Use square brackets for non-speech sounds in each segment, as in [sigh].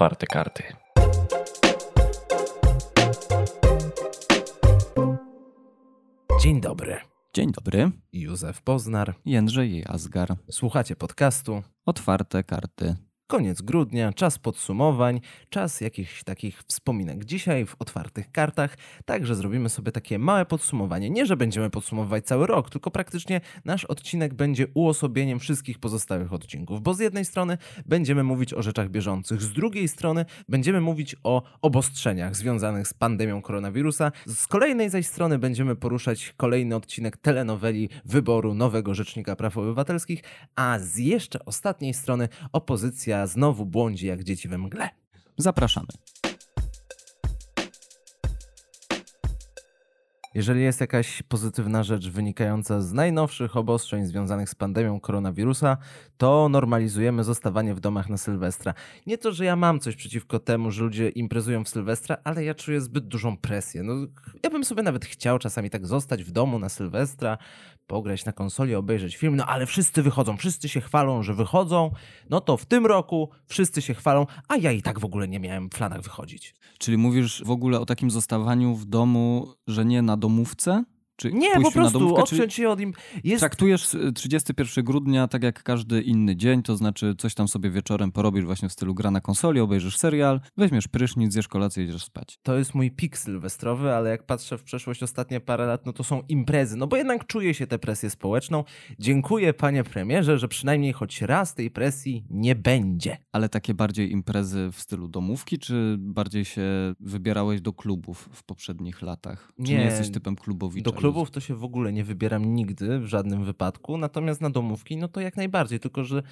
otwarte karty. Dzień dobry. Dzień dobry, Józef Poznar. Jędrzej Jazgar. Słuchacie podcastu. Otwarte karty. Koniec grudnia, czas podsumowań, czas jakichś takich wspominek. Dzisiaj w otwartych kartach także zrobimy sobie takie małe podsumowanie. Nie, że będziemy podsumowywać cały rok, tylko praktycznie nasz odcinek będzie uosobieniem wszystkich pozostałych odcinków. Bo z jednej strony będziemy mówić o rzeczach bieżących, z drugiej strony będziemy mówić o obostrzeniach związanych z pandemią koronawirusa. Z kolejnej zaś strony będziemy poruszać kolejny odcinek telenoweli wyboru nowego Rzecznika Praw Obywatelskich, a z jeszcze ostatniej strony opozycja znowu błądzi jak dzieci we mgle. Zapraszamy. Jeżeli jest jakaś pozytywna rzecz wynikająca z najnowszych obostrzeń związanych z pandemią koronawirusa, to normalizujemy zostawanie w domach na Sylwestra. Nie to, że ja mam coś przeciwko temu, że ludzie imprezują w Sylwestra, ale ja czuję zbyt dużą presję. No, ja bym sobie nawet chciał czasami tak zostać w domu na Sylwestra, pograć na konsoli, obejrzeć film, no ale wszyscy wychodzą, wszyscy się chwalą, że wychodzą, no to w tym roku wszyscy się chwalą, a ja i tak w ogóle nie miałem w planach wychodzić. Czyli mówisz w ogóle o takim zostawaniu w domu, że nie na domówce? Czy Nie, po prostu domówkę, odciąć się od im. Jest Traktujesz y, 31 grudnia tak jak każdy inny dzień, to znaczy coś tam sobie wieczorem porobisz właśnie w stylu gra na konsoli, obejrzysz serial, weźmiesz prysznic, zjesz kolację i idziesz spać. To jest mój pik sylwestrowy, ale jak patrzę w przeszłość ostatnie parę lat, no to są imprezy, no bo jednak czuję się tę presję społeczną. Dziękuję panie premierze, że przynajmniej choć raz tej presji nie będzie. Ale takie bardziej imprezy w stylu domówki, czy bardziej się wybierałeś do klubów w poprzednich latach? Czy nie, Nie, jesteś typem klubowicza? Klubów to się w ogóle nie wybieram nigdy, w żadnym wypadku, natomiast na domówki, no to jak najbardziej, tylko że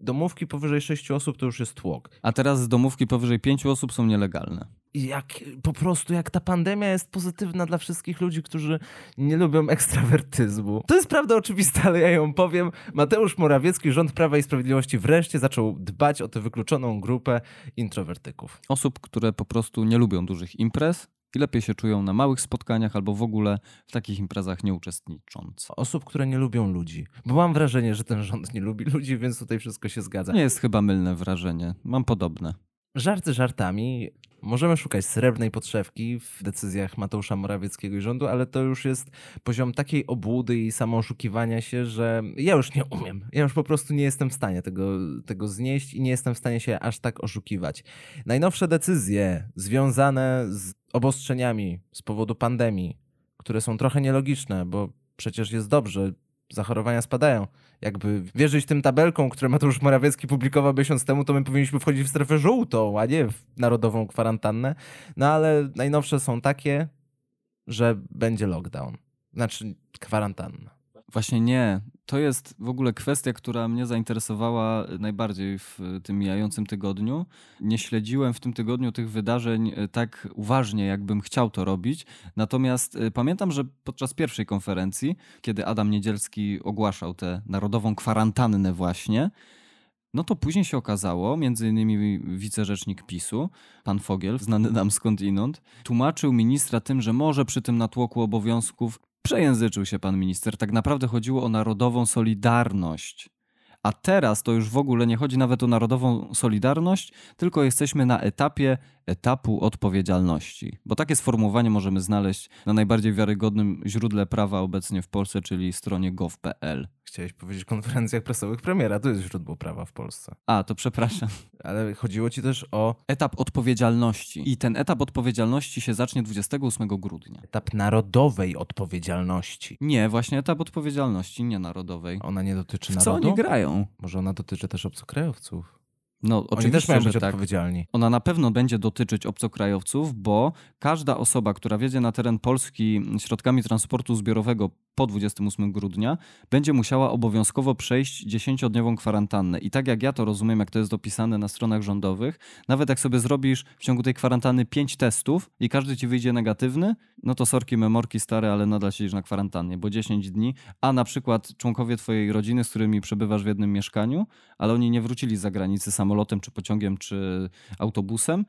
domówki powyżej 6 osób to już jest tłok. A teraz domówki powyżej pięciu osób są nielegalne. Jak po prostu, jak ta pandemia jest pozytywna dla wszystkich ludzi, którzy nie lubią ekstrawertyzmu. To jest prawda oczywista, ale ja ją powiem. Mateusz Morawiecki, rząd Prawa i Sprawiedliwości wreszcie zaczął dbać o tę wykluczoną grupę introwertyków. Osób, które po prostu nie lubią dużych imprez i lepiej się czują na małych spotkaniach albo w ogóle w takich imprezach nie uczestnicząc. Osób, które nie lubią ludzi. Bo mam wrażenie, że ten rząd nie lubi ludzi, więc tutaj wszystko się zgadza. Nie jest chyba mylne wrażenie. Mam podobne. Żarty żartami. Możemy szukać srebrnej podszewki w decyzjach Mateusza Morawieckiego i rządu, ale to już jest poziom takiej obłudy i samooszukiwania się, że ja już nie umiem. Ja już po prostu nie jestem w stanie tego, tego znieść i nie jestem w stanie się aż tak oszukiwać. Najnowsze decyzje związane z obostrzeniami z powodu pandemii, które są trochę nielogiczne, bo przecież jest dobrze, zachorowania spadają. Jakby wierzyć tym tabelkom, które Mateusz Morawiecki publikował miesiąc temu, to my powinniśmy wchodzić w strefę żółtą, a nie w narodową kwarantannę. No ale najnowsze są takie, że będzie lockdown. Znaczy kwarantanna. Właśnie nie. To jest w ogóle kwestia, która mnie zainteresowała najbardziej w tym mijającym tygodniu. Nie śledziłem w tym tygodniu tych wydarzeń e, tak uważnie, jakbym chciał to robić. Natomiast e, pamiętam, że podczas pierwszej konferencji, kiedy Adam Niedzielski ogłaszał tę narodową kwarantannę właśnie, no to później się okazało, między innymi wicerzecznik PiSu, pan Fogiel, znany nam skądinąd, tłumaczył ministra tym, że może przy tym natłoku obowiązków przejęzyczył się pan minister. Tak naprawdę chodziło o narodową solidarność. A teraz to już w ogóle nie chodzi nawet o narodową solidarność, tylko jesteśmy na etapie etapu odpowiedzialności. Bo takie sformułowanie możemy znaleźć na najbardziej wiarygodnym źródle prawa obecnie w Polsce, czyli stronie gov.pl. Chciałeś powiedzieć konferencjach prasowych premiera, to jest źródło prawa w Polsce. A, to przepraszam. [laughs] Ale chodziło ci też o Etap odpowiedzialności. I ten etap odpowiedzialności się zacznie 28 grudnia. etap narodowej odpowiedzialności. Nie, właśnie etap odpowiedzialności, nie narodowej. Ona nie dotyczy W co narodu? oni grają? Może ona dotyczy też obcokrajowców. No, Oni oczywiście, też mają że być tak. odpowiedzialni. Ona na pewno będzie dotyczyć obcokrajowców, bo każda osoba, która wjedzie na teren Polski środkami transportu zbiorowego po 28 grudnia, będzie musiała obowiązkowo przejść 10-dniową kwarantannę. I tak jak ja to rozumiem, jak to jest dopisane na stronach rządowych, nawet jak sobie zrobisz w ciągu tej kwarantanny 5 testów i każdy ci wyjdzie negatywny, no to sorki memorki stare, ale nadal siedzisz na kwarantannie, bo 10 dni, a na przykład członkowie twojej rodziny, z którymi przebywasz w jednym mieszkaniu, ale oni nie wrócili z zagranicy samolotem, czy pociągiem, czy autobusem,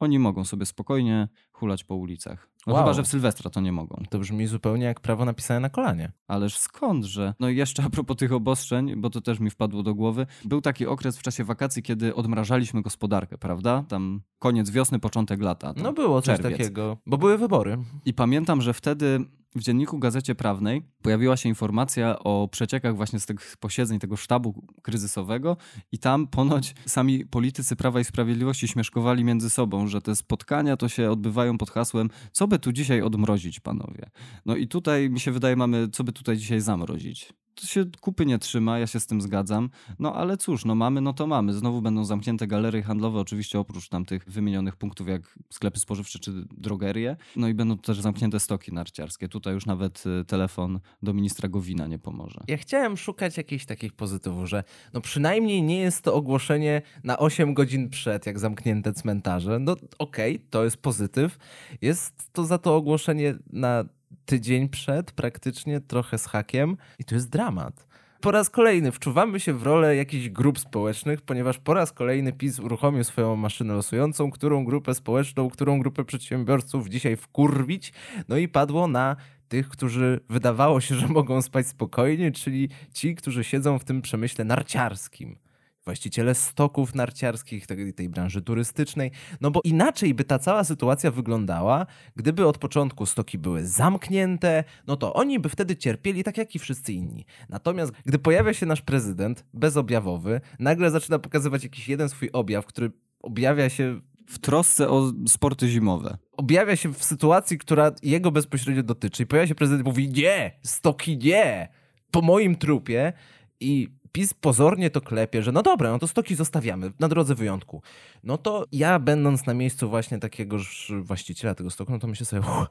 oni mogą sobie spokojnie hulać po ulicach. No Wow. chyba, że w Sylwestra to nie mogą. To brzmi zupełnie jak prawo napisane na kolanie. Ależ skądże? No i jeszcze a propos tych obostrzeń, bo to też mi wpadło do głowy. Był taki okres w czasie wakacji, kiedy odmrażaliśmy gospodarkę, prawda? Tam koniec wiosny, początek lata. No było coś czerwiec. takiego, bo były wybory. I pamiętam, że wtedy w dzienniku Gazecie Prawnej pojawiła się informacja o przeciekach właśnie z tych posiedzeń tego sztabu kryzysowego i tam ponoć sami politycy Prawa i Sprawiedliwości śmieszkowali między sobą, że te spotkania to się odbywają pod hasłem co by tu dzisiaj odmrozić, panowie. No i tutaj mi się wydaje mamy co by tutaj dzisiaj zamrozić. To się kupy nie trzyma, ja się z tym zgadzam. No ale cóż, no mamy, no to mamy. Znowu będą zamknięte galerie handlowe, oczywiście oprócz tam tych wymienionych punktów jak sklepy spożywcze czy drogerie. No i będą też zamknięte stoki narciarskie. Tutaj już nawet y, telefon do ministra Gowina nie pomoże. Ja chciałem szukać jakichś takich pozytywów, że no przynajmniej nie jest to ogłoszenie na 8 godzin przed, jak zamknięte cmentarze. No okej, to jest pozytyw. Jest to za to ogłoszenie na tydzień przed, praktycznie, trochę z hakiem i to jest dramat. Po raz kolejny wczuwamy się w rolę jakichś grup społecznych, ponieważ po raz kolejny PiS uruchomił swoją maszynę losującą, którą grupę społeczną, którą grupę przedsiębiorców dzisiaj wkurwić. No i padło na tych, którzy wydawało się, że mogą spać spokojnie, czyli ci, którzy siedzą w tym przemyśle narciarskim. Właściciele stoków narciarskich, tej, tej branży turystycznej. No bo inaczej by ta cała sytuacja wyglądała, gdyby od początku stoki były zamknięte, no to oni by wtedy cierpieli tak jak i wszyscy inni. Natomiast gdy pojawia się nasz prezydent, bezobjawowy, nagle zaczyna pokazywać jakiś jeden swój objaw, który objawia się W trosce o sporty zimowe. objawia się w sytuacji, która jego bezpośrednio dotyczy. I pojawia się prezydent i mówi: Nie, stoki nie! Po moim trupie. I PiS pozornie to klepie, że no dobra, no to stoki zostawiamy na drodze wyjątku. No to ja, będąc na miejscu właśnie takiego właściciela tego stoku, no to myślę sobie: uff,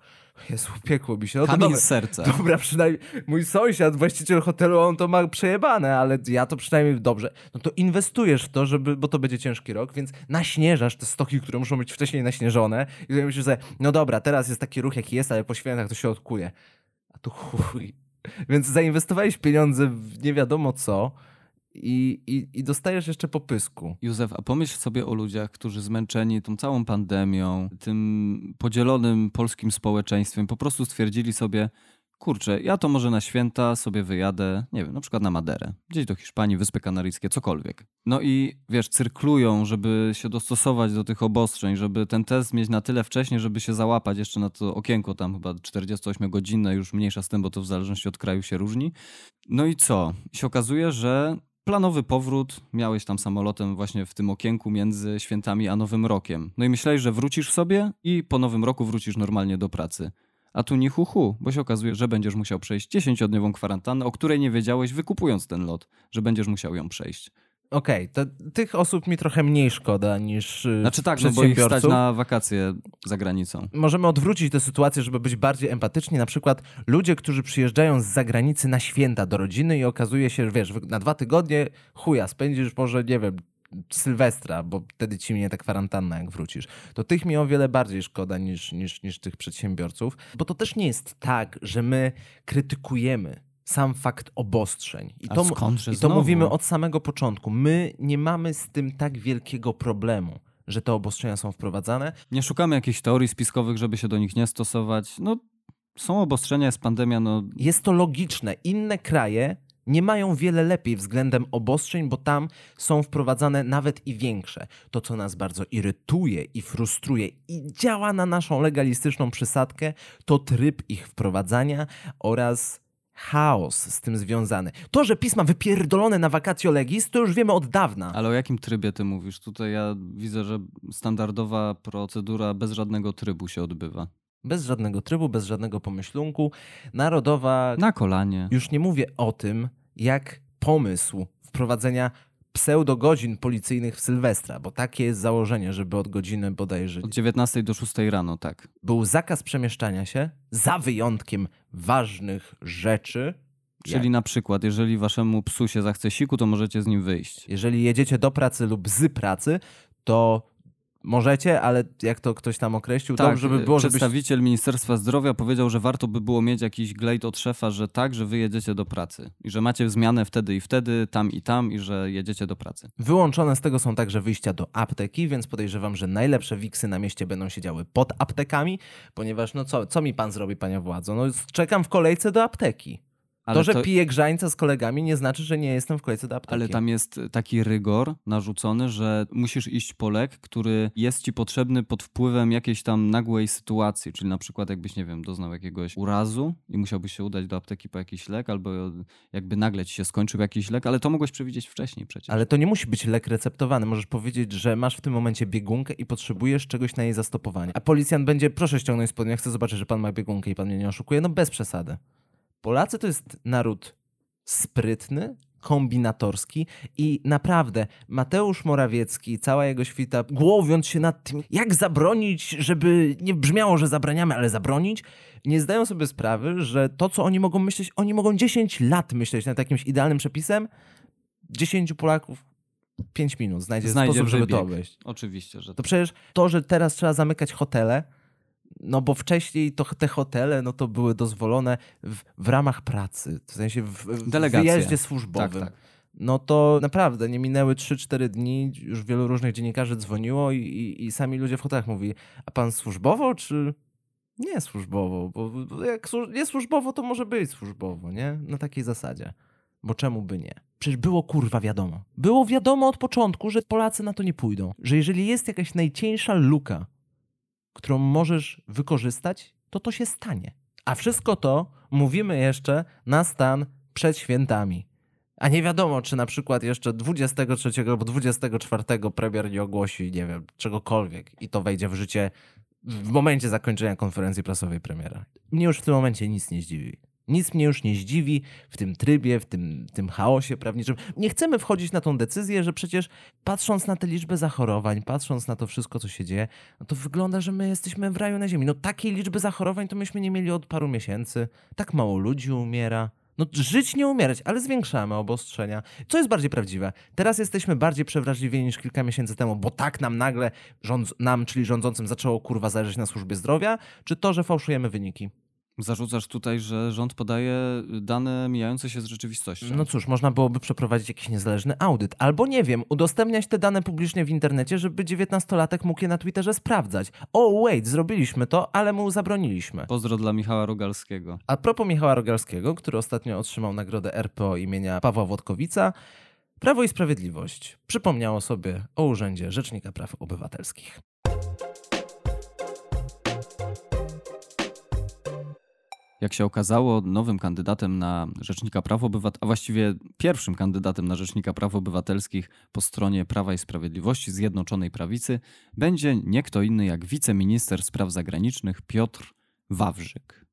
Jezu, piekło mi się. No dobra, serca. Dobra, przynajmniej mój sąsiad, właściciel hotelu, on to ma przejebane, ale ja to przynajmniej dobrze. No to inwestujesz w to, żeby, bo to będzie ciężki rok, więc naśnieżasz te stoki, które muszą być wcześniej naśnieżone i tutaj myślisz sobie, no dobra, teraz jest taki ruch, jaki jest, ale po świętach to się odkuje. A tu chuj. Więc zainwestowałeś pieniądze w nie wiadomo co i, i, i dostajesz jeszcze po pysku. Józef, a pomyśl sobie o ludziach, którzy zmęczeni tą całą pandemią, tym podzielonym polskim społeczeństwem, po prostu stwierdzili sobie, kurczę, ja to może na święta sobie wyjadę, nie wiem, na przykład na Maderę, gdzieś do Hiszpanii, Wyspy Kanaryjskie, cokolwiek. No i wiesz, cyrklują, żeby się dostosować do tych obostrzeń, żeby ten test mieć na tyle wcześnie, żeby się załapać jeszcze na to okienko tam chyba 48-godzinne, już mniejsza z tym, bo to w zależności od kraju się różni. No i co? I się okazuje, że planowy powrót miałeś tam samolotem właśnie w tym okienku między świętami a Nowym Rokiem. No i myślałeś, że wrócisz sobie i po Nowym Roku wrócisz normalnie do pracy. A tu nie hu, hu bo się okazuje, że będziesz musiał przejść 10-dniową kwarantannę, o której nie wiedziałeś wykupując ten lot, że będziesz musiał ją przejść. Okej, to tych osób mi trochę mniej szkoda niż y, Znaczy tak, no bo ich stać na wakacje za granicą. możemy odwrócić tę sytuację, żeby być bardziej empatyczni. Na przykład ludzie, którzy przyjeżdżają z zagranicy na święta do rodziny i okazuje się, że wiesz, na dwa tygodnie chuja, spędzisz może, nie wiem, Sylwestra, bo wtedy ci minie ta kwarantanna, jak wrócisz. To tych mi o wiele bardziej szkoda niż, niż, niż tych przedsiębiorców, bo to też nie jest tak, że my krytykujemy sam fakt obostrzeń. I A to, I to mówimy od samego początku. My nie mamy z tym tak wielkiego problemu, że te obostrzenia są wprowadzane, Nie szukamy jakichś teorii spiskowych, żeby się do nich nie stosować. No, są obostrzenia, jest pandemia, no Jest to logiczne. Inne kraje nie mają wiele lepiej względem obostrzeń, bo tam są wprowadzane nawet i większe. To, co nas bardzo irytuje i frustruje i działa na naszą legalistyczną przysadkę, to tryb ich wprowadzania oraz chaos z tym związany. To, że pisma wypierdolone na vacatio legis, to już wiemy od dawna. Ale o jakim trybie ty mówisz? Tutaj ja widzę, że standardowa procedura bez żadnego trybu się odbywa. Bez żadnego trybu, bez żadnego pomyślunku. Narodowa Na kolanie. Już nie mówię o tym, jak pomysł wprowadzenia pseudogodzin policyjnych w Sylwestra, bo takie jest założenie, żeby od godziny bodajże Od 19 do 6 rano, tak. był zakaz przemieszczania się, za wyjątkiem ważnych rzeczy. Czyli na przykład, jeżeli waszemu psu się zachce siku, to możecie z nim wyjść. Jeżeli jedziecie do pracy lub z pracy, to możecie, ale jak to ktoś tam określił, Tak, dobrze by było, żebyś... przedstawiciel Ministerstwa Zdrowia powiedział, że warto by było mieć jakiś glejt od szefa, że tak, że wy jedziecie do pracy i że macie zmianę wtedy i wtedy, tam i tam i że jedziecie do pracy. Wyłączone z tego są także wyjścia do apteki, więc podejrzewam, że najlepsze wiksy na mieście będą się działy pod aptekami, ponieważ no co, co mi pan zrobi, panie władzo? No czekam w kolejce do apteki. Ale to, że piję grzańca z kolegami nie znaczy, że nie jestem w kolejce do apteki. Ale tam jest taki rygor narzucony, że musisz iść po lek, który jest ci potrzebny pod wpływem jakiejś tam nagłej sytuacji, czyli na przykład jakbyś, nie wiem, doznał jakiegoś urazu i musiałbyś się udać do apteki po jakiś lek, albo jakby nagle ci się skończył jakiś lek, ale to mogłeś przewidzieć wcześniej przecież. Ale to nie musi być lek receptowany. Możesz powiedzieć, że masz w tym momencie biegunkę i potrzebujesz czegoś na jej zastopowanie. A policjant będzie, proszę ściągnąć spodnie, chcę zobaczyć, że pan ma biegunkę i pan mnie nie oszukuje. No bez przesady. Polacy to jest naród sprytny, kombinatorski i naprawdę Mateusz Morawiecki i cała jego świta, głowiąc się nad tym, jak zabronić, żeby nie brzmiało, że zabraniamy, ale zabronić, nie zdają sobie sprawy, że to, co oni mogą myśleć, oni mogą 10 lat myśleć nad jakimś idealnym przepisem, 10 Polaków 5 minut znajdzie, Znajdzie sposób, żeby to obejść. Oczywiście, że To przecież to, że teraz trzeba zamykać hotele, no bo wcześniej to te hotele no to były dozwolone w, w ramach pracy, w sensie w, w Delegacje. wyjeździe służbowym. Tak, tak. No to naprawdę nie minęły 3-4 dni, już wielu różnych dziennikarzy dzwoniło i, i, i sami ludzie w hotelach mówili, a pan służbowo czy nie służbowo? Bo jak nie służbowo, to może być służbowo, nie? Na takiej zasadzie. Bo czemu by nie? Przecież było kurwa wiadomo. Było wiadomo od początku, że Polacy na to nie pójdą. Że jeżeli jest jakaś najcieńsza luka, którą możesz wykorzystać, to to się stanie. A wszystko to mówimy jeszcze na stan przed świętami. A nie wiadomo, czy na przykład jeszcze 23 albo 24 premier nie ogłosi, nie wiem, czegokolwiek i to wejdzie w życie w momencie zakończenia konferencji prasowej premiera. Mnie już w tym momencie nic nie zdziwi. Nic mnie już nie zdziwi w tym trybie, w tym, tym chaosie prawniczym. Nie chcemy wchodzić na tą decyzję, że przecież patrząc na tę liczbę zachorowań, patrząc na to wszystko, co się dzieje, no to wygląda, że my jesteśmy w raju na ziemi. No takiej liczby zachorowań to myśmy nie mieli od paru miesięcy. Tak mało ludzi umiera. No żyć nie umierać, ale zwiększamy obostrzenia. Co jest bardziej prawdziwe? Teraz jesteśmy bardziej przewrażliwieni niż kilka miesięcy temu, bo tak nam nagle, rządz, nam, czyli rządzącym, zaczęło kurwa zależeć na służbie zdrowia, czy to, że fałszujemy wyniki? Zarzucasz tutaj, że rząd podaje dane mijające się z rzeczywistością. No cóż, można byłoby przeprowadzić jakiś niezależny audyt, albo nie wiem, udostępniać te dane publicznie w internecie, żeby 19-latek mógł je na Twitterze sprawdzać. O, wait, zrobiliśmy to, ale mu zabroniliśmy. Pozdro dla Michała Rogalskiego. A propos Michała Rogalskiego, który ostatnio otrzymał nagrodę RPO imienia Pawła Włodkowica, Prawo i Sprawiedliwość przypomniało sobie o Urzędzie Rzecznika Praw Obywatelskich. Jak się okazało, nowym kandydatem na Rzecznika Praw Obywatelskich, a właściwie pierwszym kandydatem na Rzecznika Praw Obywatelskich po stronie Prawa i Sprawiedliwości Zjednoczonej Prawicy będzie nie kto inny jak wiceminister spraw zagranicznych Piotr Wawrzyk.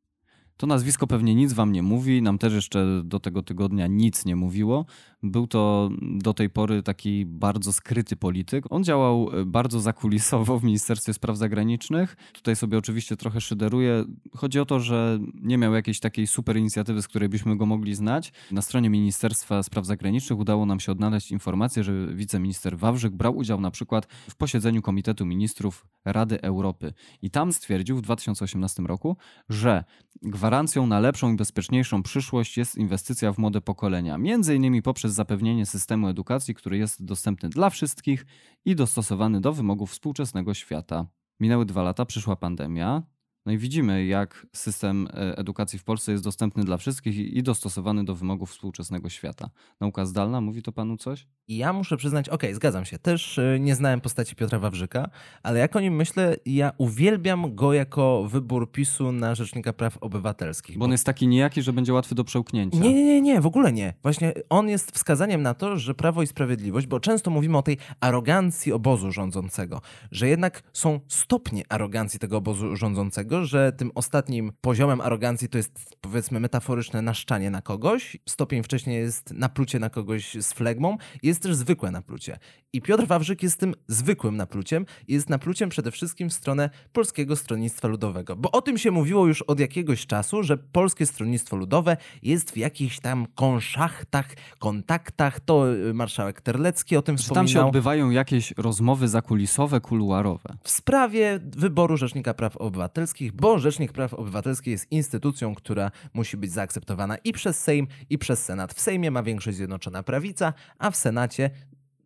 To nazwisko pewnie nic wam nie mówi, nam też jeszcze do tego tygodnia nic nie mówiło. Był to do tej pory taki bardzo skryty polityk. On działał e, bardzo zakulisowo w Ministerstwie Spraw Zagranicznych. Tutaj sobie oczywiście trochę szyderuję. Chodzi o to, że nie miał jakiejś takiej super inicjatywy, z której byśmy go mogli znać. Na stronie Ministerstwa Spraw Zagranicznych udało nam się odnaleźć informację, że wiceminister Wawrzyk brał udział na przykład w posiedzeniu Komitetu Ministrów Rady Europy. I tam stwierdził w 2018 roku, że gwarancją na lepszą i bezpieczniejszą przyszłość jest inwestycja w młode pokolenia, między innymi poprzez zapewnienie systemu edukacji, który jest dostępny dla wszystkich i dostosowany do wymogów współczesnego świata. Minęły dwa lata, przyszła pandemia. No i widzimy, jak system e, edukacji w Polsce jest dostępny dla wszystkich i dostosowany do wymogów współczesnego świata. Nauka zdalna, mówi to panu coś? Ja muszę przyznać, okej, zgadzam się, też y, nie znałem postaci Piotra Wawrzyka, ale jak o nim myślę, ja uwielbiam go jako wybór PiSu na Rzecznika Praw Obywatelskich. Bo on jest taki nijaki, że będzie łatwy do przełknięcia. Nie, nie, nie, nie, w ogóle nie. Właśnie on jest wskazaniem na to, że Prawo i Sprawiedliwość, bo często mówimy o tej arogancji obozu rządzącego, że jednak są stopnie arogancji tego obozu rządzącego tego, że tym ostatnim poziomem arogancji to jest powiedzmy metaforyczne naszczanie na kogoś. Stopień wcześniej jest naplucie na kogoś z flegmą. Jest też zwykłe naplucie. I Piotr Wawrzyk jest tym zwykłym napluciem. Jest napluciem przede wszystkim w stronę Polskiego Stronnictwa Ludowego. Bo o tym się mówiło już od jakiegoś czasu, że Polskie Stronnictwo Ludowe jest w jakichś tam konszachtach, kontaktach. To y, marszałek Terlecki o tym wspominał. tam się odbywają jakieś rozmowy zakulisowe, kuluarowe. w sprawie wyboru Rzecznika Praw Obywatelskich, bo Rzecznik Praw Obywatelskich jest instytucją, która musi być zaakceptowana i przez Sejm, i przez Senat. W Sejmie ma większość Zjednoczona Prawica, a w Senacie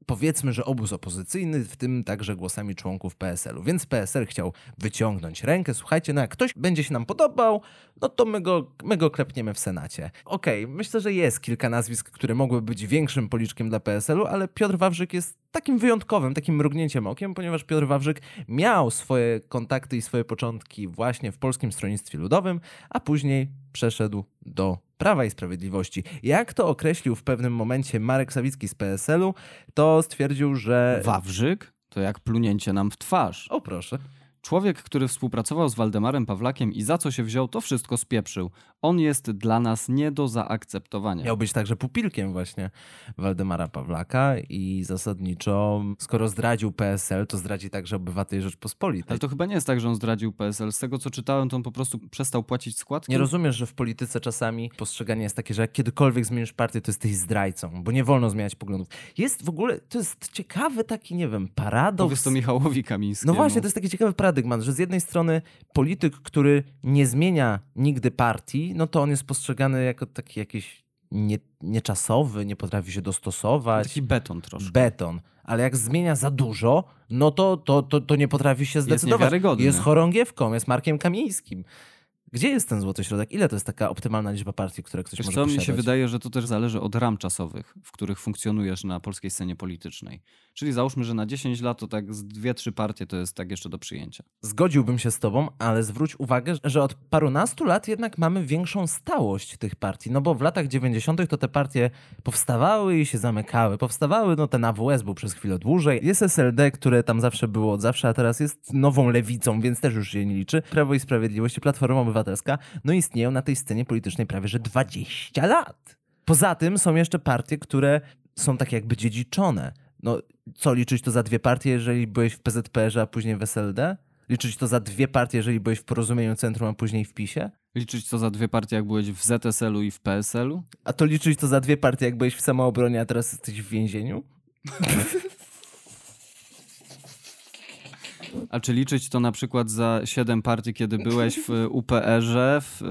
powiedzmy, że obóz opozycyjny, w tym także głosami członków PSL-u. Więc PSL chciał wyciągnąć rękę. Słuchajcie, no jak ktoś będzie się nam podobał, no to my go, my go klepniemy w Senacie. Okej, myślę, że jest kilka nazwisk, które mogłyby być większym policzkiem dla PSL-u, ale Piotr Wawrzyk jest takim wyjątkowym, takim mrugnięciem okiem, ponieważ Piotr Wawrzyk miał swoje kontakty i swoje początki właśnie w Polskim Stronnictwie Ludowym, a później przeszedł do Prawa i Sprawiedliwości. Jak to określił w pewnym momencie Marek Sawicki z PSL-u, to stwierdził, że... Wawrzyk to jak plunięcie nam w twarz. O proszę. Człowiek, który współpracował z Waldemarem Pawlakiem i za co się wziął, to wszystko spieprzył. On jest dla nas nie do zaakceptowania. Miał być także pupilkiem właśnie Waldemara Pawlaka i zasadniczo, skoro zdradził PSL, to zdradzi także obywateli Rzeczpospolitej. Ale to chyba nie jest tak, że on zdradził PSL. Z tego co czytałem, to on po prostu przestał płacić składki. Nie rozumiesz, że w polityce czasami postrzeganie jest takie, że jak kiedykolwiek zmienisz partię, to jesteś zdrajcą, bo nie wolno zmieniać poglądów. Jest w ogóle, to jest ciekawy taki, nie wiem, paradoks. Powiedz to Michałowi Kamińskiemu. No właśnie, to jest taki ciekawy paradygmat, że z jednej strony polityk, który nie zmienia nigdy partii, no to on jest postrzegany jako taki jakiś nie, nieczasowy, nie potrafi się dostosować. Taki beton troszkę. beton. Ale jak zmienia za dużo, no to, to, to, to nie potrafi się zdecydować. niewiarygodny. Jest chorągiewką, jest Markiem Kamińskim. Gdzie jest ten złoty środek? Ile to jest taka optymalna liczba partii, które ktoś Wiesz może co, posiadać? mi się wydaje, że to też zależy od ram czasowych, w których funkcjonujesz na polskiej scenie politycznej. Czyli załóżmy, że na 10 lat to tak z dwie, trzy partie to jest tak jeszcze do przyjęcia. Zgodziłbym się z tobą, ale zwróć uwagę, że od parunastu lat jednak mamy większą stałość tych partii. No bo w latach 90. to te partie powstawały i się zamykały. Powstawały, no ten AWS był przez chwilę dłużej. Jest SLD, które tam zawsze było od zawsze, a teraz jest nową lewicą, więc też już się nie liczy. Prawo i Sprawiedliwość i Platforma Obywatelska, no istnieją na tej scenie politycznej prawie że 20 lat. Poza tym są jeszcze partie, które są tak jakby dziedziczone. No, co liczyć to za dwie partie, jeżeli byłeś w PZPR, a później w SLD? Liczyć to za dwie partie, jeżeli byłeś w Porozumieniu Centrum, a później w PiSie? Liczyć co za dwie partie, jak byłeś w ZSL-u i w PSL-u? A to liczyć to za dwie partie, jak byłeś w samoobronie, a teraz jesteś w więzieniu? [laughs] A czy liczyć to na przykład za siedem partii, kiedy byłeś w UPR-ze? W...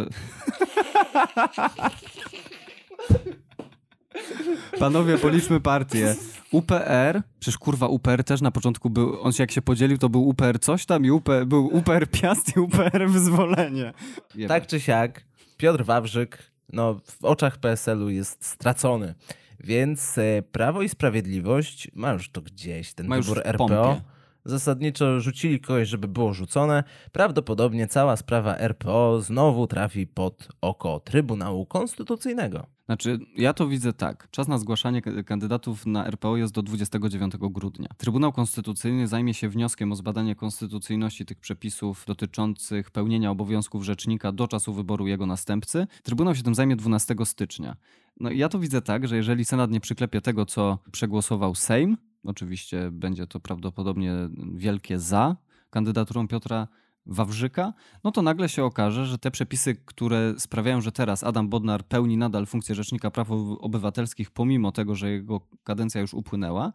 Panowie, policzmy partie. UPR, przecież kurwa UPR też na początku był, on się jak się podzielił, to był UPR coś tam i UPR, był UPR Piast i UPR Wyzwolenie. Jeba. Tak czy siak, Piotr Wawrzyk no, w oczach PSL-u jest stracony. Więc e, Prawo i Sprawiedliwość ma już to gdzieś, ten Ma wybór RPO. pompie. Zasadniczo rzucili kogoś, żeby było rzucone. Prawdopodobnie cała sprawa RPO znowu trafi pod oko Trybunału Konstytucyjnego. Znaczy, ja to widzę tak. Czas na zgłaszanie kandydatów na RPO jest do 29 grudnia. Trybunał Konstytucyjny zajmie się wnioskiem o zbadanie konstytucyjności tych przepisów dotyczących pełnienia obowiązków rzecznika do czasu wyboru jego następcy. Trybunał się tym zajmie 12 stycznia. No ja to widzę tak, że jeżeli Senat nie przyklepie tego, co przegłosował Sejm, oczywiście będzie to prawdopodobnie wielkie za kandydaturą Piotra Wawrzyka, no to nagle się okaże, że te przepisy, które sprawiają, że teraz Adam Bodnar pełni nadal funkcję Rzecznika Praw Ob- Obywatelskich, pomimo tego, że jego kadencja już upłynęła,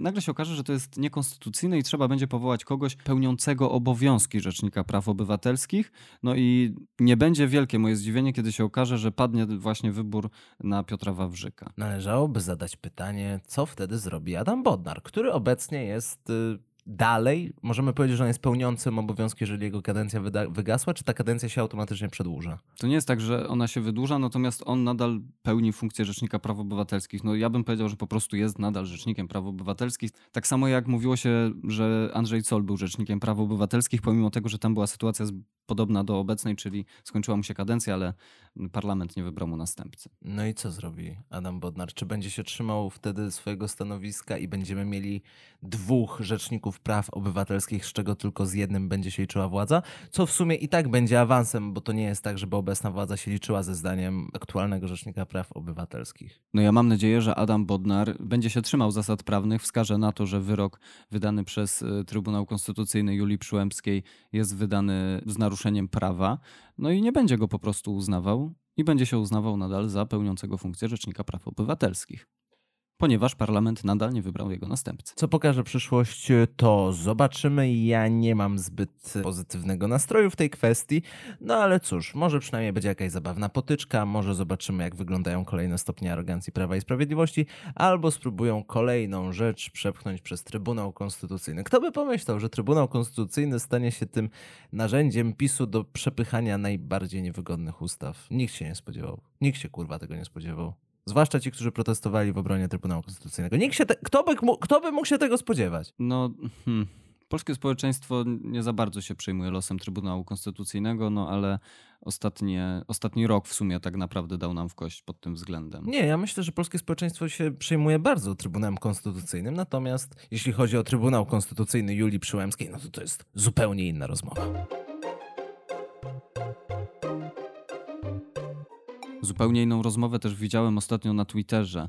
nagle się okaże, że to jest niekonstytucyjne i trzeba będzie powołać kogoś pełniącego obowiązki Rzecznika Praw Obywatelskich. No i nie będzie wielkie moje zdziwienie, kiedy się okaże, że padnie właśnie wybór na Piotra Wawrzyka. Należałoby zadać pytanie, co wtedy zrobi Adam Bodnar, który obecnie jest y, dalej, możemy powiedzieć, że on jest pełniącym obowiązki, jeżeli jego kadencja wygasła, czy ta kadencja się automatycznie przedłuża? To nie jest tak, że ona się wydłuża, natomiast on nadal pełni funkcję Rzecznika Praw Obywatelskich. No ja bym powiedział, że po prostu jest nadal Rzecznikiem Praw Obywatelskich. Tak samo jak mówiło się, że Andrzej Zoll był Rzecznikiem Praw Obywatelskich, pomimo tego, że tam była sytuacja podobna do obecnej, czyli skończyła mu się kadencja, ale parlament nie wybrał mu następcy. No i co zrobi Adam Bodnar? Czy będzie się trzymał wtedy swojego stanowiska i będziemy mieli dwóch rzeczników praw obywatelskich, z czego tylko z jednym będzie się liczyła władza? Co w sumie i tak będzie awansem, bo to nie jest tak, żeby obecna władza się liczyła ze zdaniem aktualnego rzecznika praw obywatelskich. No ja mam nadzieję, że Adam Bodnar będzie się trzymał zasad prawnych, wskaże na to, że wyrok wydany przez y, Trybunał Konstytucyjny Julii Przyłębskiej jest wydany z naruszeniem prawa, no i nie będzie go po prostu uznawał i będzie się uznawał nadal za pełniącego funkcję Rzecznika Praw Obywatelskich ponieważ parlament nadal nie wybrał jego następcy. Co pokaże przyszłość, to zobaczymy. Ja nie mam zbyt pozytywnego nastroju w tej kwestii, no ale cóż, może przynajmniej będzie jakaś zabawna potyczka, może zobaczymy, jak wyglądają kolejne stopnie arogancji Prawa i Sprawiedliwości, albo spróbują kolejną rzecz przepchnąć przez Trybunał Konstytucyjny. Kto by pomyślał, że Trybunał Konstytucyjny stanie się tym narzędziem PiSu do przepychania najbardziej niewygodnych ustaw? Nikt się nie spodziewał. Nikt się kurwa tego nie spodziewał. Zwłaszcza ci, którzy protestowali w obronie Trybunału Konstytucyjnego. Nikt się te, kto, by, kto by mógł się tego spodziewać? No, hmm. polskie społeczeństwo nie za bardzo się przejmuje losem Trybunału Konstytucyjnego, no ale ostatnie, ostatni rok w sumie tak naprawdę dał nam w kość pod tym względem. Nie, ja myślę, że polskie społeczeństwo się przejmuje bardzo Trybunałem Konstytucyjnym, natomiast jeśli chodzi o Trybunał Konstytucyjny Julii Przyłębskiej, no to to jest zupełnie inna rozmowa. Zupełnie inną rozmowę też widziałem ostatnio na Twitterze.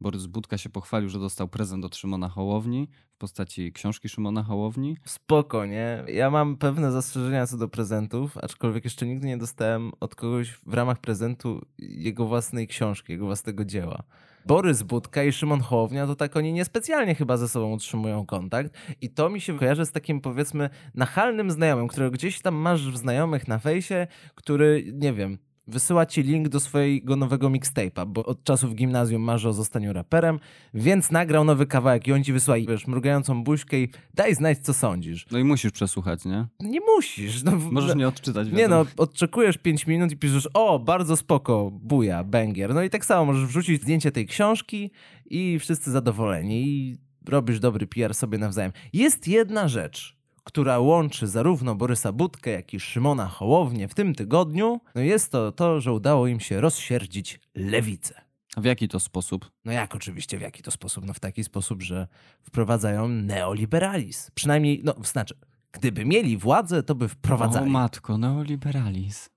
Borys Budka się pochwalił, że dostał prezent od Szymona Hołowni w postaci książki Szymona Hołowni. Spoko, nie? Ja mam pewne zastrzeżenia co do prezentów, aczkolwiek jeszcze nigdy nie dostałem od kogoś w ramach prezentu jego własnej książki, jego własnego dzieła. Borys Budka i Szymon Hołownia, to tak oni niespecjalnie chyba ze sobą utrzymują kontakt i to mi się kojarzy z takim powiedzmy nachalnym znajomym, którego gdzieś tam masz w znajomych na fejsie, który, nie wiem, wysyła ci link do swojego nowego mixtape'a, bo od czasów gimnazjum marzy o zostaniu raperem, więc nagrał nowy kawałek i on ci wysyła, wiesz, mrugającą buźkę i daj znać, co sądzisz. No i musisz przesłuchać, nie? Nie musisz. No, Możesz nie odczytać. Nie no, odczekujesz 5 minut i piszesz, o, bardzo spoko, buja, banger. No i tak samo możesz wrzucić zdjęcie tej książki i wszyscy zadowoleni i robisz dobry PR sobie nawzajem. Jest jedna rzecz, która łączy zarówno Borysa Budkę, jak i Szymona Hołownię w tym tygodniu, no jest to to, że udało im się rozsierdzić lewicę. A w jaki to sposób? No jak oczywiście, w jaki to sposób? No w taki sposób, że wprowadzają neoliberalizm. Przynajmniej, no znaczy, gdyby mieli władzę, to by wprowadzali. O matko, neoliberalizm.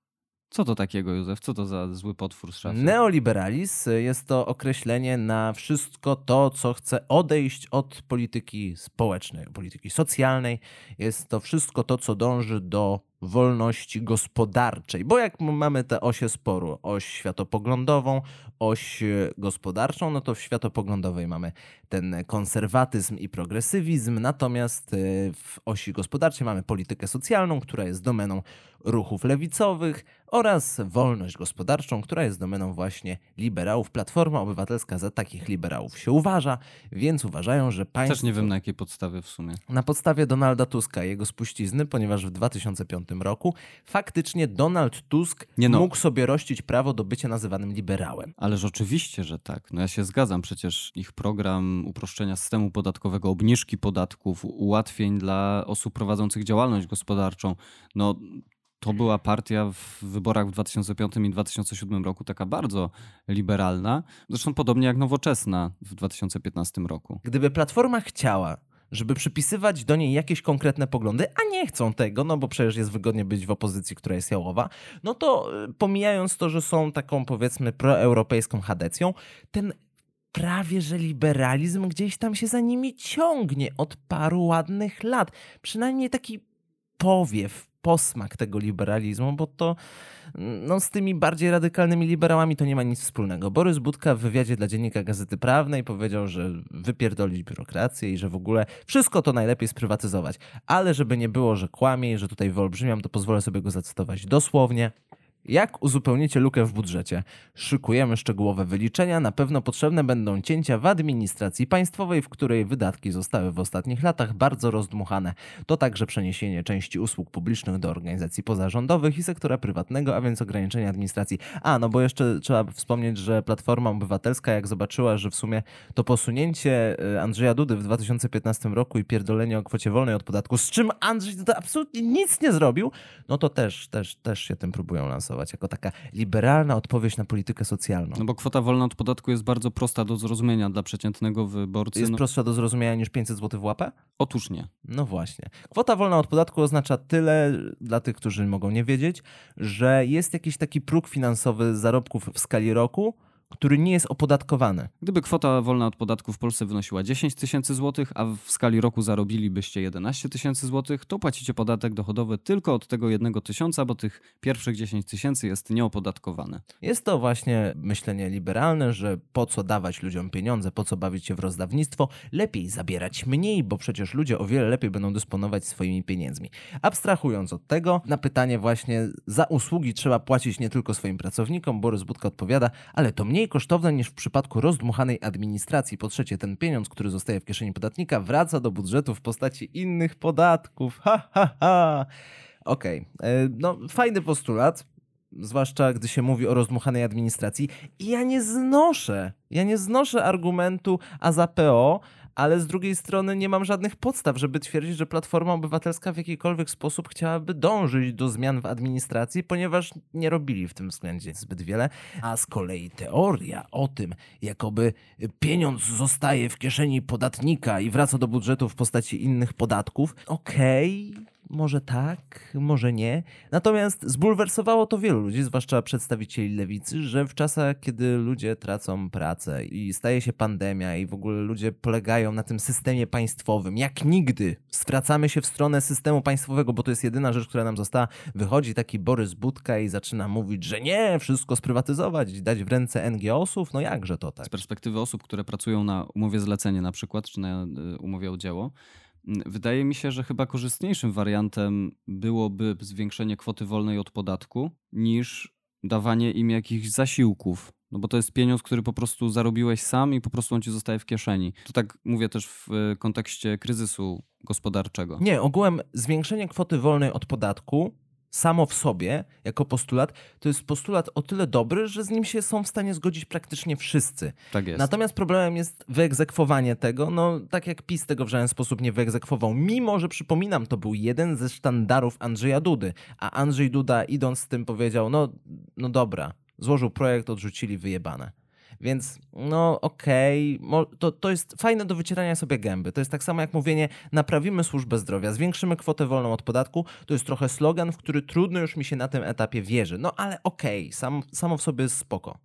Co to takiego, Józef? Co to za zły potwór z szafy? Neoliberalizm jest to określenie na wszystko to, co chce odejść od polityki społecznej, polityki socjalnej. Jest to wszystko to, co dąży do wolności gospodarczej. Bo jak mamy te osie sporu, oś światopoglądową, oś gospodarczą, no to w światopoglądowej mamy ten konserwatyzm i progresywizm, natomiast e, w osi gospodarczej mamy politykę socjalną, która jest domeną ruchów lewicowych oraz wolność gospodarczą, która jest domeną właśnie liberałów. Platforma Obywatelska za takich liberałów się uważa, więc uważają, że państwo... Też nie wiem na jakiej podstawie w sumie. Na podstawie Donalda Tuska i jego spuścizny, ponieważ w 2005 roku faktycznie Donald Tusk no. mógł sobie rościć prawo do bycia nazywanym liberałem. Ależ oczywiście, że tak. No ja się zgadzam, przecież ich program uproszczenia systemu podatkowego, obniżki podatków, ułatwień dla osób prowadzących działalność gospodarczą, no to była partia w wyborach w 2005 i 2007 roku taka bardzo liberalna, zresztą podobnie jak nowoczesna w 2015 roku. Gdyby Platforma chciała żeby przypisywać do niej jakieś konkretne poglądy, a nie chcą tego, no bo przecież jest wygodnie być w opozycji, która jest jałowa, no to y, pomijając to, że są taką powiedzmy proeuropejską chadecją, ten prawie że liberalizm gdzieś tam się za nimi ciągnie od paru ładnych lat. Przynajmniej taki powiew, posmak tego liberalizmu, bo to no, z tymi bardziej radykalnymi liberałami to nie ma nic wspólnego. Borys Budka w wywiadzie dla Dziennika Gazety Prawnej powiedział, że wypierdolić biurokrację i że w ogóle wszystko to najlepiej sprywatyzować. Ale żeby nie było, że kłamie i że tutaj wyolbrzymiam, to pozwolę sobie go zacytować dosłownie. Jak uzupełnicie lukę w budżecie? Szykujemy szczegółowe wyliczenia. Na pewno potrzebne będą cięcia w administracji państwowej, w której wydatki zostały w ostatnich latach bardzo rozdmuchane. To także przeniesienie części usług publicznych do organizacji pozarządowych i sektora prywatnego, a więc ograniczenie administracji. A, no bo jeszcze trzeba wspomnieć, że Platforma Obywatelska, jak zobaczyła, że w sumie to posunięcie y, Andrzeja Dudy w 2015 roku i pierdolenie o kwocie wolnej od podatku, z czym Andrzej Duda absolutnie nic nie zrobił, no to też, też, też się tym próbują lansować jako taka liberalna odpowiedź na politykę socjalną. No bo kwota wolna od podatku jest bardzo prosta do zrozumienia dla przeciętnego wyborcy. Jest no, prostsza do zrozumienia niż 500 zł w łapę? Otóż nie. No właśnie. Kwota wolna od podatku oznacza tyle, dla tych, którzy mogą nie wiedzieć, że jest jakiś taki próg finansowy zarobków w skali roku, który nie jest opodatkowany. Gdyby kwota wolna od podatku w Polsce wynosiła 10 tysięcy złotych, a w skali roku zarobilibyście 11 tysięcy złotych, to płacicie podatek dochodowy tylko od tego jednego tysiąca, bo tych pierwszych 10 tysięcy jest nieopodatkowane. Jest to właśnie myślenie liberalne, że po co dawać ludziom pieniądze, po co bawić się w rozdawnictwo, lepiej zabierać mniej, bo przecież ludzie o wiele lepiej będą dysponować swoimi pieniędzmi. Abstrahując od tego, na pytanie właśnie za usługi trzeba płacić nie tylko swoim pracownikom, Borys Budka odpowiada, ale to mniej kosztowne niż w przypadku rozdmuchanej administracji. Po trzecie, ten pieniądz, który zostaje w kieszeni podatnika, wraca do budżetu w postaci innych podatków. Ha, ha, ha. Okej, okay. no fajny postulat, zwłaszcza gdy się mówi o rozdmuchanej administracji. I ja nie znoszę, ja nie znoszę argumentu a za PO, ale z drugiej strony nie mam żadnych podstaw, żeby twierdzić, że Platforma Obywatelska w jakikolwiek sposób chciałaby dążyć do zmian w administracji, ponieważ nie robili w tym względzie zbyt wiele. A z kolei teoria o tym, jakoby pieniądz zostaje w kieszeni podatnika i wraca do budżetu w postaci innych podatków, okej. Okay może tak, może nie. Natomiast zbulwersowało to wielu ludzi, zwłaszcza przedstawicieli lewicy, że w czasach, kiedy ludzie tracą pracę i staje się pandemia i w ogóle ludzie polegają na tym systemie państwowym, jak nigdy zwracamy się w stronę systemu państwowego, bo to jest jedyna rzecz, która nam została. Wychodzi taki Borys Budka i zaczyna mówić, że nie, wszystko sprywatyzować, dać w ręce NGO-sów. No jakże to tak? Z perspektywy osób, które pracują na umowie zlecenie na przykład, czy na y, umowie o dzieło, Wydaje mi się, że chyba korzystniejszym wariantem byłoby zwiększenie kwoty wolnej od podatku niż dawanie im jakichś zasiłków. No bo to jest pieniądz, który po prostu zarobiłeś sam i po prostu on ci zostaje w kieszeni. To tak mówię też w e, kontekście kryzysu gospodarczego. Nie, ogółem zwiększenie kwoty wolnej od podatku samo w sobie, jako postulat, to jest postulat o tyle dobry, że z nim się są w stanie zgodzić praktycznie wszyscy. Tak jest. Natomiast problemem jest wyegzekwowanie tego, no tak jak PiS tego w żaden sposób nie wyegzekwował, mimo że przypominam, to był jeden ze sztandarów Andrzeja Dudy, a Andrzej Duda idąc z tym powiedział, no, no dobra, złożył projekt, odrzucili, wyjebane. Więc no okej, okay. to, to jest fajne do wycierania sobie gęby. To jest tak samo jak mówienie, naprawimy służbę zdrowia, zwiększymy kwotę wolną od podatku. To jest trochę slogan, w który trudno już mi się na tym etapie wierzy. No ale okej, okay, sam, samo w sobie jest spoko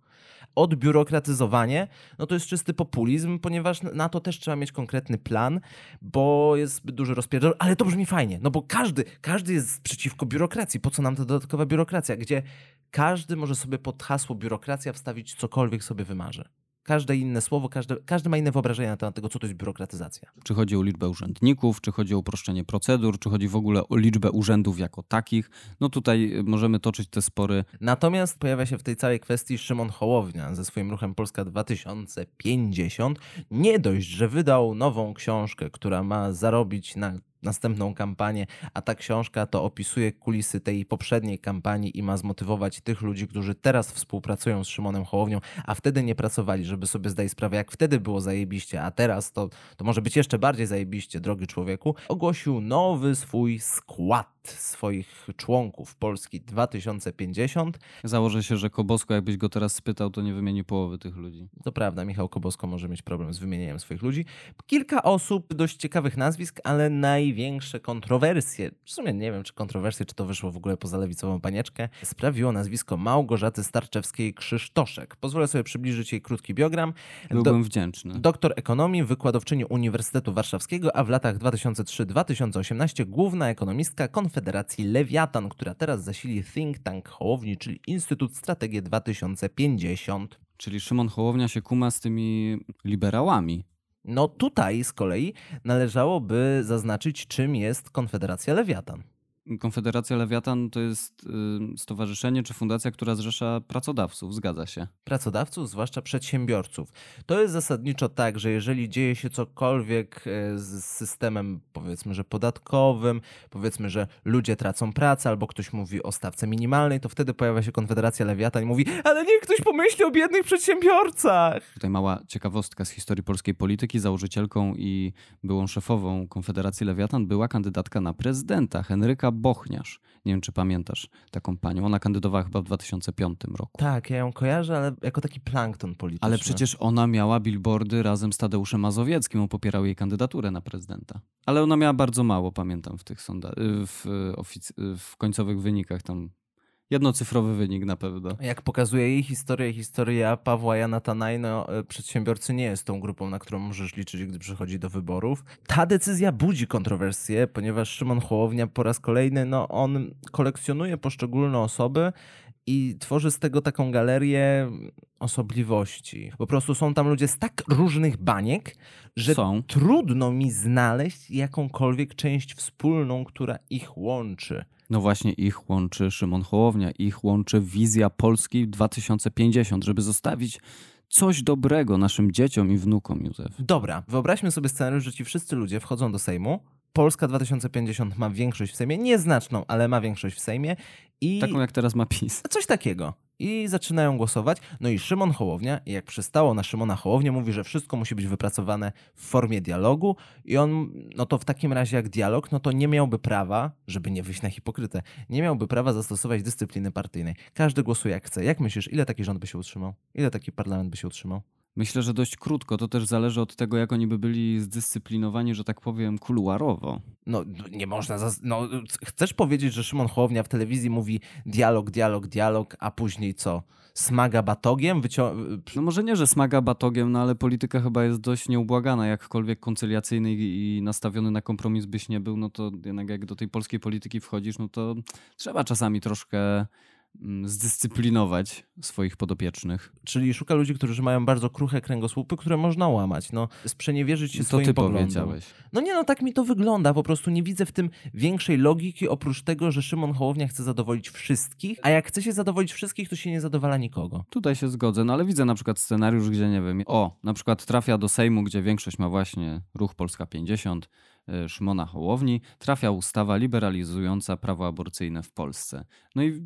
odbiurokratyzowanie, no to jest czysty populizm, ponieważ na to też trzeba mieć konkretny plan, bo jest duży rozpierdol, ale to brzmi fajnie, no bo każdy, każdy jest przeciwko biurokracji. Po co nam ta dodatkowa biurokracja, gdzie każdy może sobie pod hasło biurokracja wstawić cokolwiek sobie wymarzy każde inne słowo, każdy, każdy ma inne wyobrażenia na temat tego, co to jest biurokratyzacja. Czy chodzi o liczbę urzędników, czy chodzi o uproszczenie procedur, czy chodzi w ogóle o liczbę urzędów jako takich. No tutaj możemy toczyć te spory. Natomiast pojawia się w tej całej kwestii Szymon Hołownia ze swoim ruchem Polska 2050. Nie dość, że wydał nową książkę, która ma zarobić na następną kampanię, a ta książka to opisuje kulisy tej poprzedniej kampanii i ma zmotywować tych ludzi, którzy teraz współpracują z Szymonem Hołownią, a wtedy nie pracowali, żeby sobie zdać sprawę, jak wtedy było zajebiście, a teraz to, to może być jeszcze bardziej zajebiście, drogi człowieku, ogłosił nowy swój skład swoich członków Polski 2050. Założę się, że Kobosko, jakbyś go teraz spytał, to nie wymieni połowy tych ludzi. To prawda, Michał Kobosko może mieć problem z wymienieniem swoich ludzi. Kilka osób, dość ciekawych nazwisk, ale największe kontrowersje, w sumie nie wiem, czy kontrowersje, czy to wyszło w ogóle poza lewicową panieczkę, sprawiło nazwisko Małgorzaty Starczewskiej-Krzysztoszek. Pozwolę sobie przybliżyć jej krótki biogram. Byłbym Do, wdzięczny. Doktor ekonomii, wykładowczyni Uniwersytetu Warszawskiego, a w latach 2003-2018 główna ekonomistka Konfederacji Federacji Lewiatan, która teraz zasili think tank Hołowni, czyli Instytut Strategii 2050. Czyli Szymon Hołownia się kuma z tymi liberałami. No tutaj z kolei należałoby zaznaczyć, czym jest Konfederacja Lewiatan. Konfederacja Lewiatan to jest y, stowarzyszenie czy fundacja, która zrzesza pracodawców, zgadza się. Pracodawców, zwłaszcza przedsiębiorców. To jest zasadniczo tak, że jeżeli dzieje się cokolwiek e, z systemem, powiedzmy, że podatkowym, powiedzmy, że ludzie tracą pracę, albo ktoś mówi o stawce minimalnej, to wtedy pojawia się Konfederacja Lewiatan i mówi, ale niech ktoś pomyśli o biednych przedsiębiorcach. Tutaj mała ciekawostka z historii polskiej polityki. Założycielką i byłą szefową Konfederacji Lewiatan była kandydatka na prezydenta, Henryka Bochniarz. Nie wiem, czy pamiętasz taką panią. Ona kandydowała chyba w 2005 roku. Tak, ja ją kojarzę, ale jako taki plankton polityczny. Ale przecież ona miała billboardy razem z Tadeuszem Mazowieckim, on popierał jej kandydaturę na prezydenta. Ale ona miała bardzo mało, pamiętam, w tych sonda- w, ofic- w końcowych wynikach tam. Jednocyfrowy wynik na pewno. Jak pokazuje jej historia historia Pawła Jana Tanaj, no, e, przedsiębiorcy nie jest tą grupą, na którą możesz liczyć, gdy przychodzi do wyborów. Ta decyzja budzi kontrowersje, ponieważ Szymon Hołownia po raz kolejny, no, on kolekcjonuje poszczególne osoby i tworzy z tego taką galerię osobliwości. Po prostu są tam ludzie z tak różnych baniek, że Są. trudno mi znaleźć jakąkolwiek część wspólną, która ich łączy. No właśnie ich łączy Szymon Hołownia, ich łączy wizja Polski 2050, żeby zostawić coś dobrego naszym dzieciom i wnukom, Józef. Dobra, wyobraźmy sobie scenariusz, że ci wszyscy ludzie wchodzą do Sejmu. Polska 2050 ma większość w Sejmie, nieznaczną, ale ma większość w Sejmie i Taką jak teraz ma PiS. coś takiego. I zaczynają głosować. No i Szymon Hołownia, jak przystało na Szymona Hołownię, mówi, że wszystko musi być wypracowane w formie dialogu. I on, no to w takim razie jak dialog, no to nie miałby prawa, żeby nie wyjść na hipokrytę, nie miałby prawa zastosować dyscypliny partyjnej. Każdy głosuje jak chce. Jak myślisz, ile taki rząd by się utrzymał? Ile taki parlament by się utrzymał? Myślę, że dość krótko. To też zależy od tego, jak oni by byli zdyscyplinowani, że tak powiem, kuluarowo. No nie można. Zas- no, chcesz powiedzieć, że Szymon Hołownia w telewizji mówi dialog, dialog, dialog, a później co? Smaga batogiem? Wycią- No może nie, że smaga batogiem, no ale polityka chyba jest dość nieubłagana, jakkolwiek koncyliacyjny i nastawiony na kompromis byś nie był, no to jednak jak do tej polskiej polityki wchodzisz, no to trzeba czasami troszkę zdyscyplinować swoich podopiecznych. Czyli szuka ludzi, którzy mają bardzo kruche kręgosłupy, które można łamać. No, sprzeniewierzyć się To swoim ty poglądom. powiedziałeś. No nie, no tak mi to wygląda. Po prostu nie widzę w tym większej logiki, oprócz tego, że Szymon Hołownia chce zadowolić wszystkich, a jak chce się zadowolić wszystkich, to się nie zadowala nikogo. Tutaj się zgodzę, no ale widzę na przykład scenariusz, gdzie nie wiem, o, na przykład trafia do Sejmu, gdzie większość ma właśnie Ruch Polska 50, y, Szymona Hołowni, trafia ustawa liberalizująca prawo aborcyjne w Polsce. No i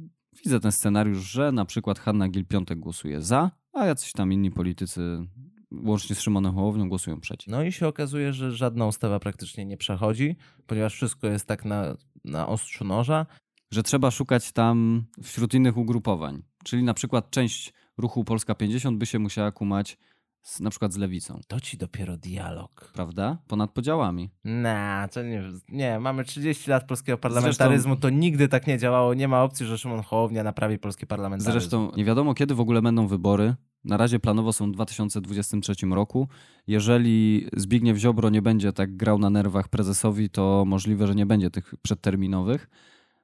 widzę ten scenariusz, że na przykład Hanna Gil-Piątek głosuje za, a jacyś tam inni politycy, łącznie z Szymonem Hołownią, głosują przeciw. No i się okazuje, że żadna ustawa praktycznie nie przechodzi, ponieważ wszystko jest tak na, na ostrzu noża. Że trzeba szukać tam wśród innych ugrupowań, czyli na przykład część Ruchu Polska 50 by się musiała kumać z, na przykład z Lewicą, To ci dopiero dialog. prawda? Ponad podziałami. Na, to nie, nie, mamy 30 lat polskiego parlamentaryzmu, to nigdy tak nie działało. Nie ma opcji, że Szymon Hołownia naprawi polski parlamentaryzm. Zresztą nie wiadomo, kiedy w ogóle będą wybory. Na razie planowo są w 2023 roku. Jeżeli Zbigniew Ziobro nie będzie tak grał na nerwach prezesowi, to możliwe, że nie będzie tych przedterminowych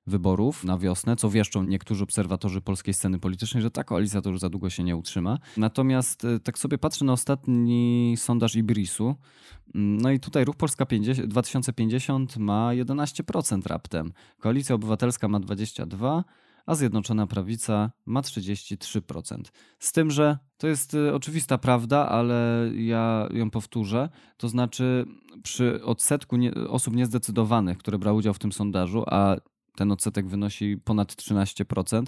wyborów na wiosnę, co wieszczą niektórzy obserwatorzy polskiej sceny politycznej, że ta koalicja to już za długo się nie utrzyma. Natomiast y, tak sobie patrzę na ostatni sondaż Ibrisu, mm, no i tutaj Ruch Polska 50, 2050 ma 11% raptem, Koalicja Obywatelska ma 22%, a Zjednoczona Prawica ma 33%. Z tym, że to jest y, oczywista prawda, ale ja ją powtórzę. To znaczy, przy odsetku osób niezdecydowanych, które brały udział w tym sondażu, a ten odsetek wynosi ponad 13%,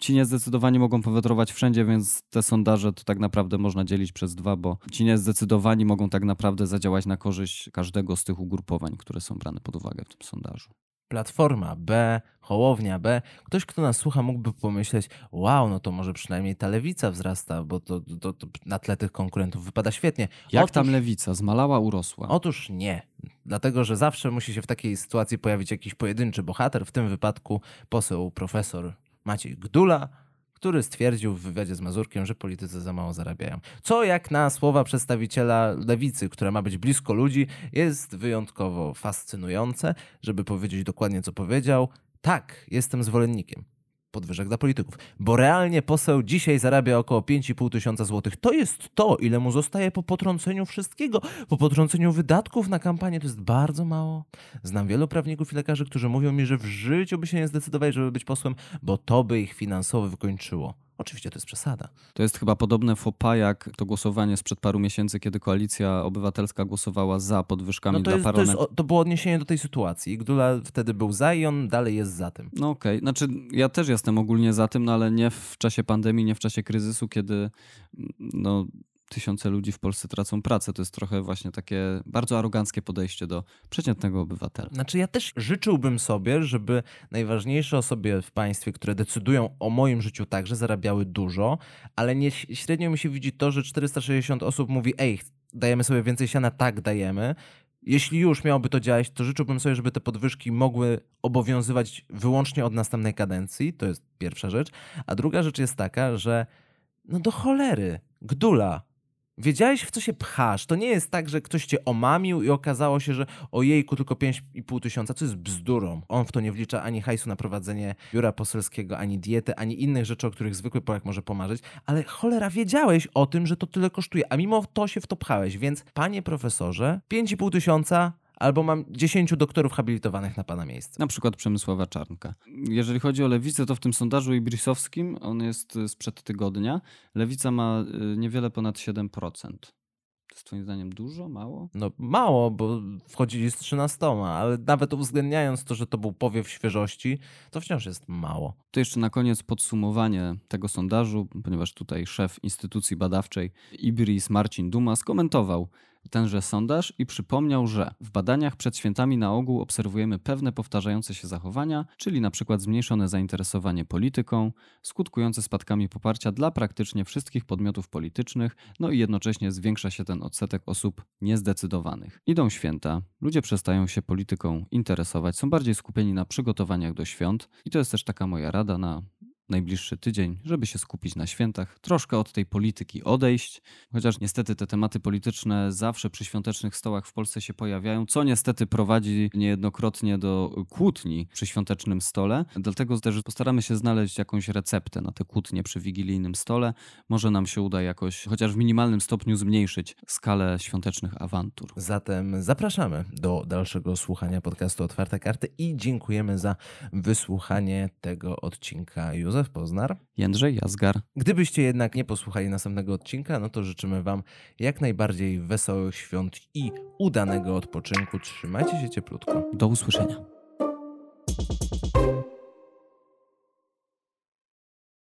ci niezdecydowani mogą powędrować wszędzie, więc te sondaże to tak naprawdę można dzielić przez dwa, bo ci niezdecydowani mogą tak naprawdę zadziałać na korzyść każdego z tych ugrupowań, które są brane pod uwagę w tym sondażu. Platforma B, Hołownia B. Ktoś, kto nas słucha, mógłby pomyśleć, wow, no to może przynajmniej ta lewica wzrasta, bo to, to, to na tle tych konkurentów wypada świetnie. Jak Otóż- tam lewica? Zmalała, urosła. Otóż nie. Dlatego, że zawsze musi się w takiej sytuacji pojawić jakiś pojedynczy bohater, w tym wypadku poseł profesor Maciej Gdula, który stwierdził w wywiadzie z Mazurkiem, że politycy za mało zarabiają. Co jak na słowa przedstawiciela lewicy, która ma być blisko ludzi, jest wyjątkowo fascynujące, żeby powiedzieć dokładnie, co powiedział. Tak, jestem zwolennikiem. Podwyżek dla polityków. Bo realnie poseł dzisiaj zarabia około 5,5 tysiąca złotych. To jest to, ile mu zostaje po potrąceniu wszystkiego, po potrąceniu wydatków na kampanię. To jest bardzo mało. Znam wielu prawników i lekarzy, którzy mówią mi, że w życiu by się nie zdecydowali, żeby być posłem, bo to by ich finansowo wykończyło. Oczywiście to jest przesada. To jest chyba podobne pas jak to głosowanie sprzed paru miesięcy, kiedy koalicja obywatelska głosowała za podwyżkami No to, dla jest, to, jest, parlamentu. to było odniesienie do tej sytuacji. Gdula wtedy był za i on dalej jest za tym. No okej, znaczy ja też jestem ogólnie za tym, no ale nie w czasie pandemii, nie w czasie kryzysu, kiedy mm, no, tysiące ludzi w Polsce tracą pracę. To jest trochę właśnie takie bardzo aroganckie podejście do przeciętnego obywatela. Znaczy, ja też życzyłbym sobie, żeby najważniejsze osoby w państwie, które decydują o moim życiu także, zarabiały dużo, ale nie średnio mi się widzi to, że 460 osób mówi: Ej, dajemy sobie więcej siana, tak dajemy. Jeśli już miałoby to działać, to życzyłbym sobie, żeby te podwyżki mogły obowiązywać wyłącznie od następnej kadencji. To jest pierwsza rzecz. A druga rzecz jest taka, że no do cholery, gdula. Wiedziałeś, w co się pchasz. To nie jest tak, że ktoś cię omamił i okazało się, że ojejku, tylko 5,5 tysiąca, co jest bzdurą. On w to nie wlicza ani hajsu na prowadzenie biura poselskiego, ani diety, ani innych rzeczy, o których zwykły Polak może pomarzyć. Ale cholera, wiedziałeś o tym, że to tyle kosztuje, a mimo to się w to pchałeś. Więc, panie profesorze, 5,5 tysiąca albo mam 10 doktorów habilitowanych na pana miejsce. Na przykład Przemysława Czarnka. Jeżeli chodzi o lewicę, to w tym sondażu ibrisowskim, on jest y, sprzed tygodnia, lewica ma y, niewiele ponad 7%. To jest twoim zdaniem dużo, mało? No mało, bo wchodzili z 13, ale nawet uwzględniając to, że to był powiew świeżości, to wciąż jest mało. To jeszcze na koniec podsumowanie tego sondażu, ponieważ tutaj szef instytucji badawczej Ibris Marcin Duma skomentował tenże sondaż i przypomniał, że w badaniach przed świętami na ogół obserwujemy pewne powtarzające się zachowania, czyli przykład zmniejszone zainteresowanie polityką, skutkujące spadkami poparcia dla praktycznie wszystkich podmiotów politycznych, no i jednocześnie zwiększa się ten odsetek osób niezdecydowanych. Idą święta, ludzie przestają się polityką interesować, są bardziej skupieni na przygotowaniach do świąt i to jest też taka moja rada na najbliższy tydzień, żeby się skupić na świętach, troszkę od tej polityki odejść, chociaż niestety te tematy polityczne zawsze przy świątecznych stołach w Polsce się pojawiają, co niestety prowadzi niejednokrotnie do kłótni przy świątecznym stole. Dlatego też postaramy się znaleźć jakąś receptę na te kłótnie przy wigilijnym stole. Może nam się uda jakoś, chociaż w minimalnym stopniu zmniejszyć skalę świątecznych awantur. Zatem zapraszamy do dalszego słuchania podcastu Otwarte Karty i dziękujemy za wysłuchanie tego odcinka Józef Poznar, Jędrzej Jazgar. Gdybyście jednak nie posłuchali następnego odcinka, no to życzymy Wam jak najbardziej wesołych świąt i udanego odpoczynku. Trzymajcie się cieplutko. Do usłyszenia.